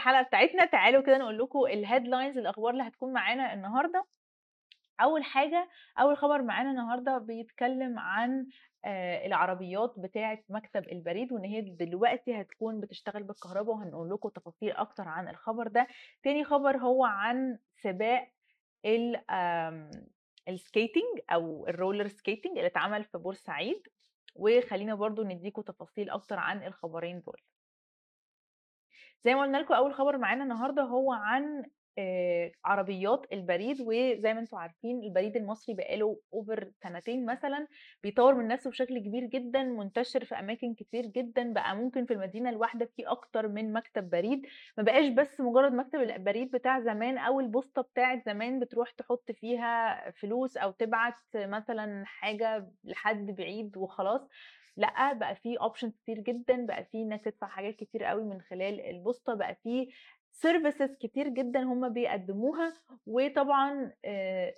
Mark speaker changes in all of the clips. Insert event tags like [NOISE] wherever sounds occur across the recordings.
Speaker 1: الحلقة بتاعتنا تعالوا كده نقول لكم ال headlines الأخبار اللي هتكون معانا النهارده. أول حاجة أول خبر معانا النهارده بيتكلم عن آه، العربيات بتاعة مكتب البريد وإن هي دلوقتي هتكون بتشتغل بالكهرباء وهنقول لكم تفاصيل أكتر عن الخبر ده. تاني خبر هو عن سباق ال skating أو ال roller skating اللي اتعمل في بورسعيد. وخلينا برضو نديكم تفاصيل أكتر عن الخبرين دول. زي ما قلنا لكم أول خبر معانا النهارده هو عن آه، عربيات البريد وزي ما أنتم عارفين البريد المصري بقاله over سنتين مثلا بيطور من نفسه بشكل كبير جدا منتشر في أماكن كتير جدا بقى ممكن في المدينة الواحدة في أكتر من مكتب بريد. ما بقاش بس مجرد مكتب البريد بتاع زمان أو البوسطه بتاعت زمان بتروح تحط فيها فلوس أو تبعت مثلا حاجة لحد بعيد وخلاص. لأ بقى في options كتير جدا بقى في ناس تدفع حاجات كتير قوي من خلال البوسطة بقى في services كتير جدا هم بيقدموها وطبعا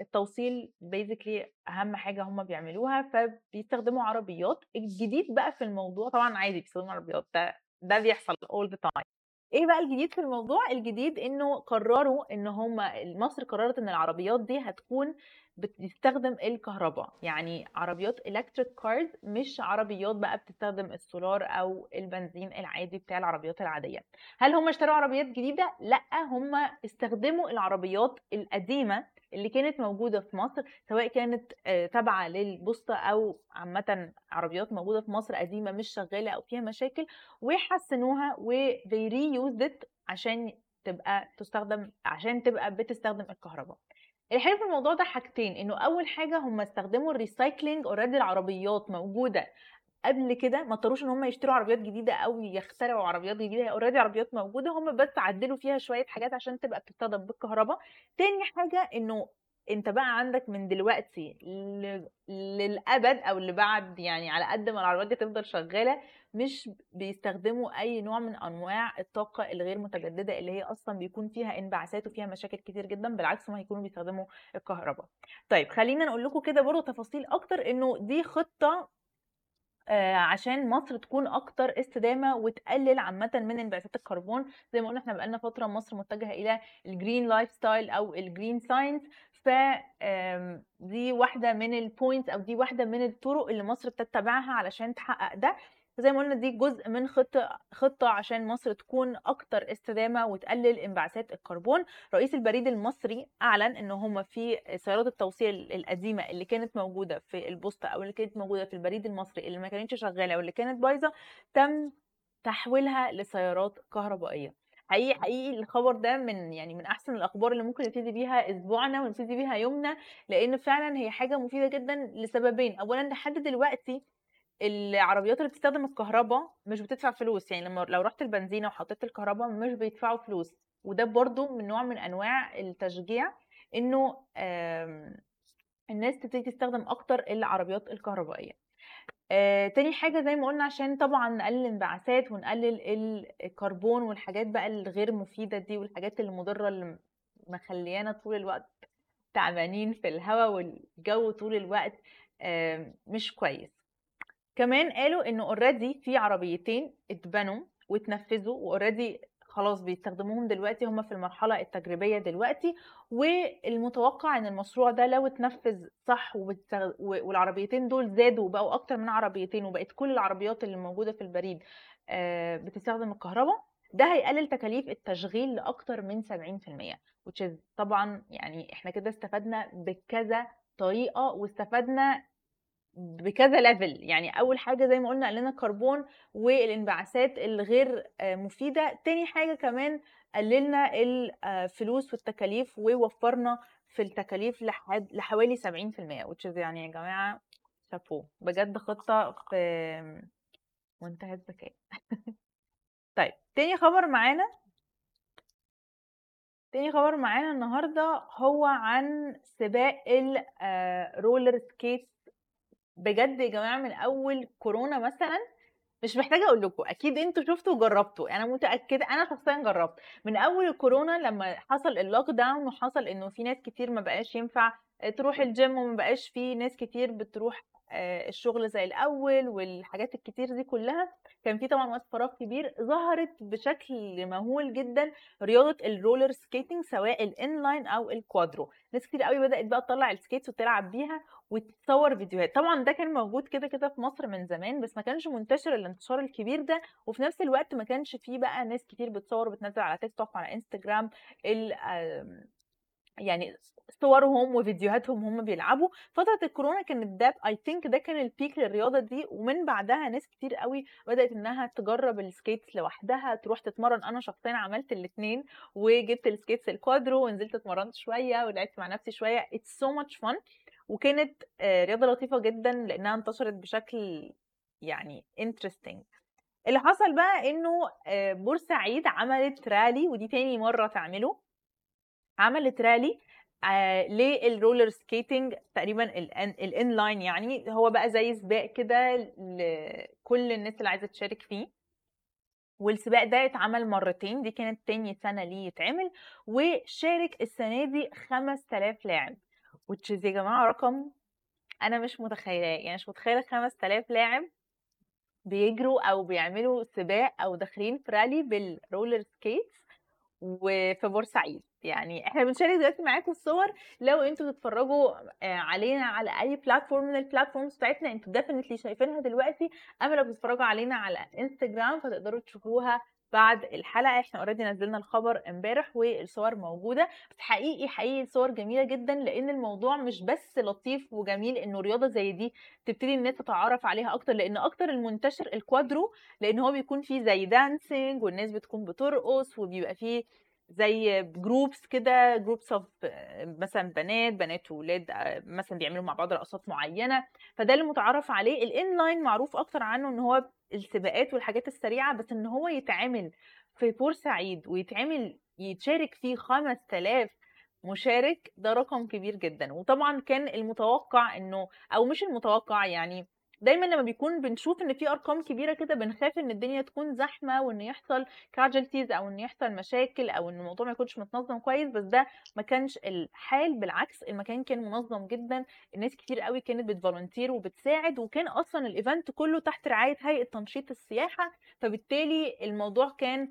Speaker 1: التوصيل basically أهم حاجة هم بيعملوها فبيستخدموا عربيات. الجديد بقى في الموضوع طبعا عادي بيستخدموا عربيات ده ده بيحصل all the time. إيه بقى الجديد في الموضوع؟ الجديد إنه قرروا إن هم مصر قررت إن العربيات دي هتكون بتستخدم الكهرباء يعني عربيات electric cars مش عربيات بقى بتستخدم السولار أو البنزين العادي بتاع العربيات العادية. هل هم اشتروا عربيات جديدة؟ لأ هم استخدموا العربيات القديمة اللي كانت موجودة في مصر سواء كانت آه، تابعة للبوسطة أو عامه عربيات موجودة في مصر قديمة مش شغالة أو فيها مشاكل وحسنوها و they reused it عشان تبقى تستخدم عشان تبقى بتستخدم الكهرباء. الحلو في الموضوع ده حاجتين إنه أول حاجة هم استخدموا ال recycling already العربيات موجودة قبل كده ما اضطروش إن هم يشتروا عربيات جديدة أو يخترعوا عربيات جديدة هي already عربيات موجودة هم بس عدلوا فيها شوية حاجات عشان تبقى بتستخدم بالكهرباء تاني حاجة إنه أنت بقى عندك من دلوقتي. للأبد أو اللي بعد يعني على قد ما العربيات دي تفضل شغالة مش بيستخدموا أي نوع من أنواع الطاقة الغير متجددة اللي هي أصلا بيكون فيها انبعاثات وفيها مشاكل كتير جدا بالعكس هم هيكونوا بيستخدموا الكهرباء طيب خلينا نقول لكم كده برضه تفاصيل أكتر إنه دي خطة آه، عشان مصر تكون أكتر استدامة وتقلل عامه من انبعاثات الكربون. زي ما قلنا إحنا بقالنا فترة مصر متجهة إلى ال green lifestyle أو ال green science ف دي واحدة من ال points أو دي واحدة من الطرق اللي مصر بتتبعها علشان تحقق ده. زي ما قلنا دي جزء من خطه خطة عشان مصر تكون أكتر استدامة وتقلل انبعاثات الكربون. رئيس البريد المصري أعلن إن هم في سيارات التوصيل القديمة اللي كانت موجودة في البوسطة أو اللي كانت موجودة في البريد المصري اللي ما كانتش شغالة واللي كانت بايظة تم تحويلها لسيارات كهربائية. حقيقي حقيقي الخبر ده من يعني من أحسن الأخبار اللي ممكن نبتدي بيها أسبوعنا ونبتدي بيها يومنا لأن فعلا هي حاجة مفيدة جدا لسببين. اولا لحد دلوقتي العربيات اللي بتستخدم الكهرباء مش بتدفع فلوس يعني لما لو رحت البنزينة وحطيت الكهرباء مش بيدفعوا فلوس. وده برضو من نوع من أنواع التشجيع إنه آم، الناس تبتدي تستخدم أكتر العربيات الكهربائية. آه، تاني حاجة زي ما قلنا عشان طبعا نقلل الانبعاثات ونقلل الكربون والحاجات بقى الغير مفيدة دي والحاجات المضرة اللي مخليانا طول الوقت تعبانين في الهواء والجو طول الوقت مش كويس. كمان قالوا إنه already في عربيتين اتبنوا واتنفذوا و already خلاص بيستخدموهم دلوقتي هم في المرحلة التجريبية دلوقتي. والمتوقع إن المشروع ده لو اتنفذ صح والعربيتين دول زادوا وبقوا أكتر من عربيتين وبقت كل العربيات اللي موجودة في البريد آه، بتستخدم الكهرباء ده هيقلل تكاليف التشغيل لأكتر من 70% which طبعا يعني إحنا كده استفدنا بكذا طريقة واستفدنا بكذا ليفل يعني أول حاجة زي ما قلنا قلنا الكربون والانبعاثات الغير آه، مفيدة. تاني حاجة كمان قللنا الفلوس والتكاليف ووفرنا في التكاليف لحد لحوالي 70% which is يعني يا جماعة شابو بجد خطة في منتهى الذكاء. [LAUGHS] طيب تاني خبر معانا؟ تاني خبر معانا النهارده هو عن سباق ال roller skate بجد يا جماعة من أول كورونا مثلا مش محتاجة أقول لكم أكيد أنتوا شفتوا وجربتوا أنا متأكدة أنا شخصيا جربت. من أول الكورونا لما حصل ال lockdown وحصل إنه في ناس كتير ما بقاش ينفع تروح الجيم وما بقاش في ناس كتير بتروح آه، الشغل زي الأول والحاجات الكتير دي كلها. كان في طبعا وقت فراغ كبير ظهرت بشكل مهول جدا رياضة ال roller skating سواء ال inline أو ال quadro ناس كتير قوي بدأت بقى تطلع ال skates وتلعب بيها وتصور فيديوهات. طبعا ده كان موجود كده كده في مصر من زمان بس ما كانش منتشر الانتشار الكبير ده. وفي نفس الوقت ما كانش فيه بقى ناس كتير بتصور وبتنزل على تيك توك وعلى انستجرام يعني صورهم وفيديوهاتهم هم بيلعبوا. فترة الكورونا كانت ده I think ده كان ال peak للرياضة دي ومن بعدها ناس كتير قوي بدأت إنها تجرب ال skates لوحدها تروح تتمرن. أنا شخصيا عملت الاثنين وجبت ال skates ال quadro ونزلت اتمرنت شوية ولعبت مع نفسي شوية. it's so much fun وكانت آه، رياضة لطيفة جدا لأنها انتشرت بشكل يعني interesting اللي حصل بقى إنه آه، بورسعيد عملت رالي ودي تاني مرة تعمله. عملت رالي آه لل roller skating تقريبا ال inline يعني هو بقى زي سباق كده لكل الناس اللي عايزة تشارك فيه. والسباق ده اتعمل مرتين دي كانت تاني سنة ليه يتعمل. وشارك السنة دي 5000 لاعب is يا جماعة رقم أنا مش متخيلاه يعني مش متخيلة 5000 لاعب بيجروا أو بيعملوا سباق أو داخلين في rally بال roller skates وفي بورسعيد. يعني إحنا بنشارك دلوقتي معاكم الصور لو أنتوا تتفرجوا آه، علينا على أي platform من ال platforms بتاعتنا أنتوا definitely شايفينها دلوقتي. أما لو بتتفرجوا علينا على انستجرام فتقدروا تشوفوها بعد الحلقة إحنا already نزلنا الخبر امبارح والصور موجودة بس حقيقي حقيقي الصور جميلة جدا لأن الموضوع مش بس لطيف وجميل إنه رياضة زي دي تبتدي الناس تتعرف عليها أكتر لأن أكتر المنتشر ال quadro لأن هو بيكون فيه زي dancing والناس بتكون بترقص وبيبقى فيه زي groups كده groups of مثلا بنات بنات وولاد آه، مثلا بيعملوا مع بعض رقصات معينة. فده اللي متعرف عليه. ال inline معروف أكتر عنه إن هو السباقات والحاجات السريعة بس إن هو يتعمل في بورسعيد ويتعمل يتشارك فيه 5000 مشارك ده رقم كبير جدا. وطبعا كان المتوقع إنه أو مش المتوقع يعني دايما لما بيكون بنشوف إن في أرقام كبيرة كده بنخاف إن الدنيا تكون زحمة وإن يحصل casualties أو إن يحصل مشاكل أو إن الموضوع ما يكونش متنظم كويس بس ده ما كانش الحال بالعكس المكان كان منظم جدا الناس كتير قوي كانت بتفولنتير وبتساعد وكان أصلا الايفنت كله تحت رعاية هيئة تنشيط السياحة فبالتالي الموضوع كان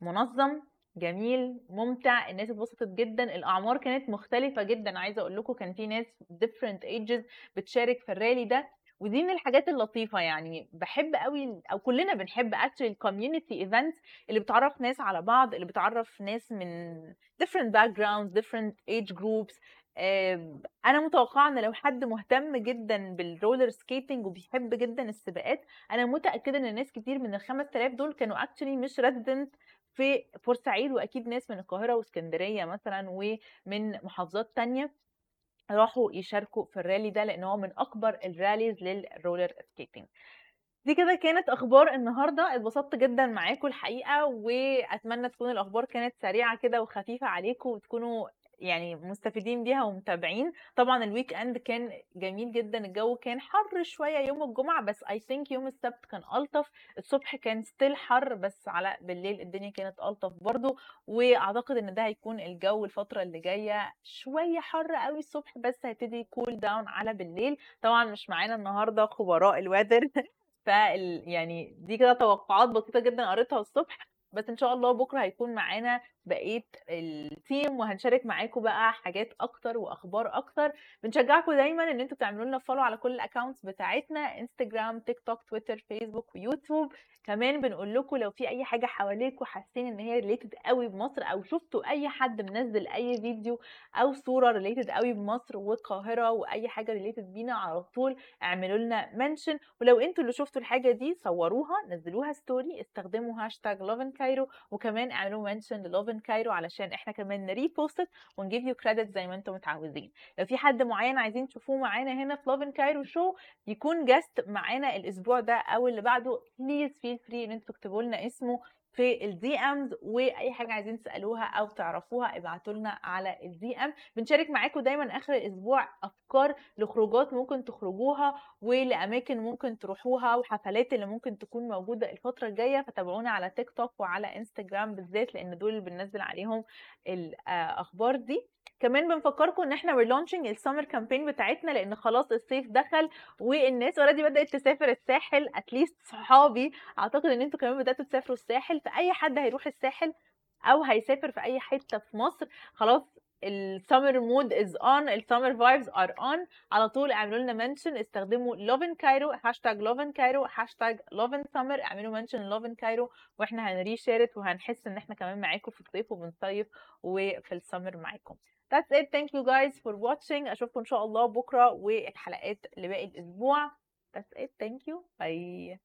Speaker 1: منظم جميل ممتع الناس اتبسطت جدا الأعمار كانت مختلفة جدا. عايزة أقول لكم كان في ناس different ages بتشارك في الرالي ده. ودي من الحاجات اللطيفة يعني باحب أوي أو كلنا بنحب actually الcommunity events اللي بتعرّف ناس على بعض، اللي بتعرّف ناس من different backgrounds different age groups أنا متوقعة إن لو حد مهتم جدًا بال roller skating وبيحب جدًا السباقات، أنا متأكدة إن ناس كتير من ال5000 دول كانوا actually مش resident في بورسعيد وأكيد ناس من القاهرة وإسكندرية مثلًا ومن محافظات تانية. راحوا يشاركوا في الرالي ده لأن هو من أكبر ال rallies لل roller skating دي كده كانت أخبار النهارده اتبسطت جدا معاكم الحقيقة وأتمنى تكون الأخبار كانت سريعة كده وخفيفة عليكم وتكونوا يعني مستفيدين بيها ومتابعين. طبعا ال weekend كان جميل جدا الجو كان حر شوية يوم الجمعة بس I think يوم السبت كان ألطف. الصبح كان still حر بس على بالليل الدنيا كانت ألطف برضو. وأعتقد إن ده هيكون الجو الفترة اللي جاية شوية حر قوي الصبح بس هيبتدي cool down على بالليل. طبعا مش معانا النهارده خبراء ال weather [LAUGHS] ف يعني دي كده توقعات بسيطة جدا قريتها الصبح. بس إن شاء الله بكرة هيكون معانا بقية ال team وهنشارك معاكم بقى حاجات أكتر وأخبار أكتر. بنشجعكم دايما إن أنتوا تعملوا لنا follow على كل ال accounts بتاعتنا انستجرام تيك توك تويتر فيسبوك ويوتيوب كمان بنقول لكم لو في أي حاجة حواليكم حاسين إن هي related قوي بمصر أو شفتوا أي حد منزل أي فيديو أو صورة related قوي بمصر والقاهرة وأي حاجة related بينا على طول اعملوا لنا mention ولو أنتوا اللي شفتوا الحاجة دي صوروها نزلوها story استخدموا هاشتاج Lovin Cairo وكمان اعملوا mention Lovin Cairo علشان إحنا كمان ن repost ون give you credit زي ما أنتم متعودين. لو في حد معين عايزين تشوفوه معانا هنا في Lovin Cairo show يكون guest معانا الأسبوع ده أو اللي بعده please feel free إن أنتوا تكتبوا لنا اسمه في ال DMs وأي حاجة عايزين تسألوها أو تعرفوها ابعتوا لنا على ال DM بنشارك معاكم دايما آخر الأسبوع أفكار لخروجات ممكن تخرجوها ولأماكن ممكن تروحوها وحفلات اللي ممكن تكون موجودة الفترة الجاية. فتابعونا على تيك توك وعلى انستجرام بالذات لأن دول اللي بننزل عليهم الاخبار دي. كمان بنفكركم إن إحنا launching ال summer campaign بتاعتنا لأن خلاص الصيف دخل والناس already بدأت تسافر الساحل. At least صحابي أعتقد إن أنتوا كمان بدأتوا تسافروا الساحل. فاي حد هيروح الساحل أو هيسافر في أي حتة في مصر خلاص ال summer mood is on ال summer vibes are on على طول اعملوا لنا mention استخدموا Lovin Cairo هاشتاج Lovin Cairo هاشتاج Lovin Summer اعملوا mention Lovin Cairo وإحنا هن reshare وهنحس إن إحنا كمان معاكم في الصيف وبنصيف وفي السمر معاكم That's it. Thank you guys for watching. أشوفكم إن شاء الله بكرة والحلقات اللي باقي الأسبوع. That's it. Thank you. Bye.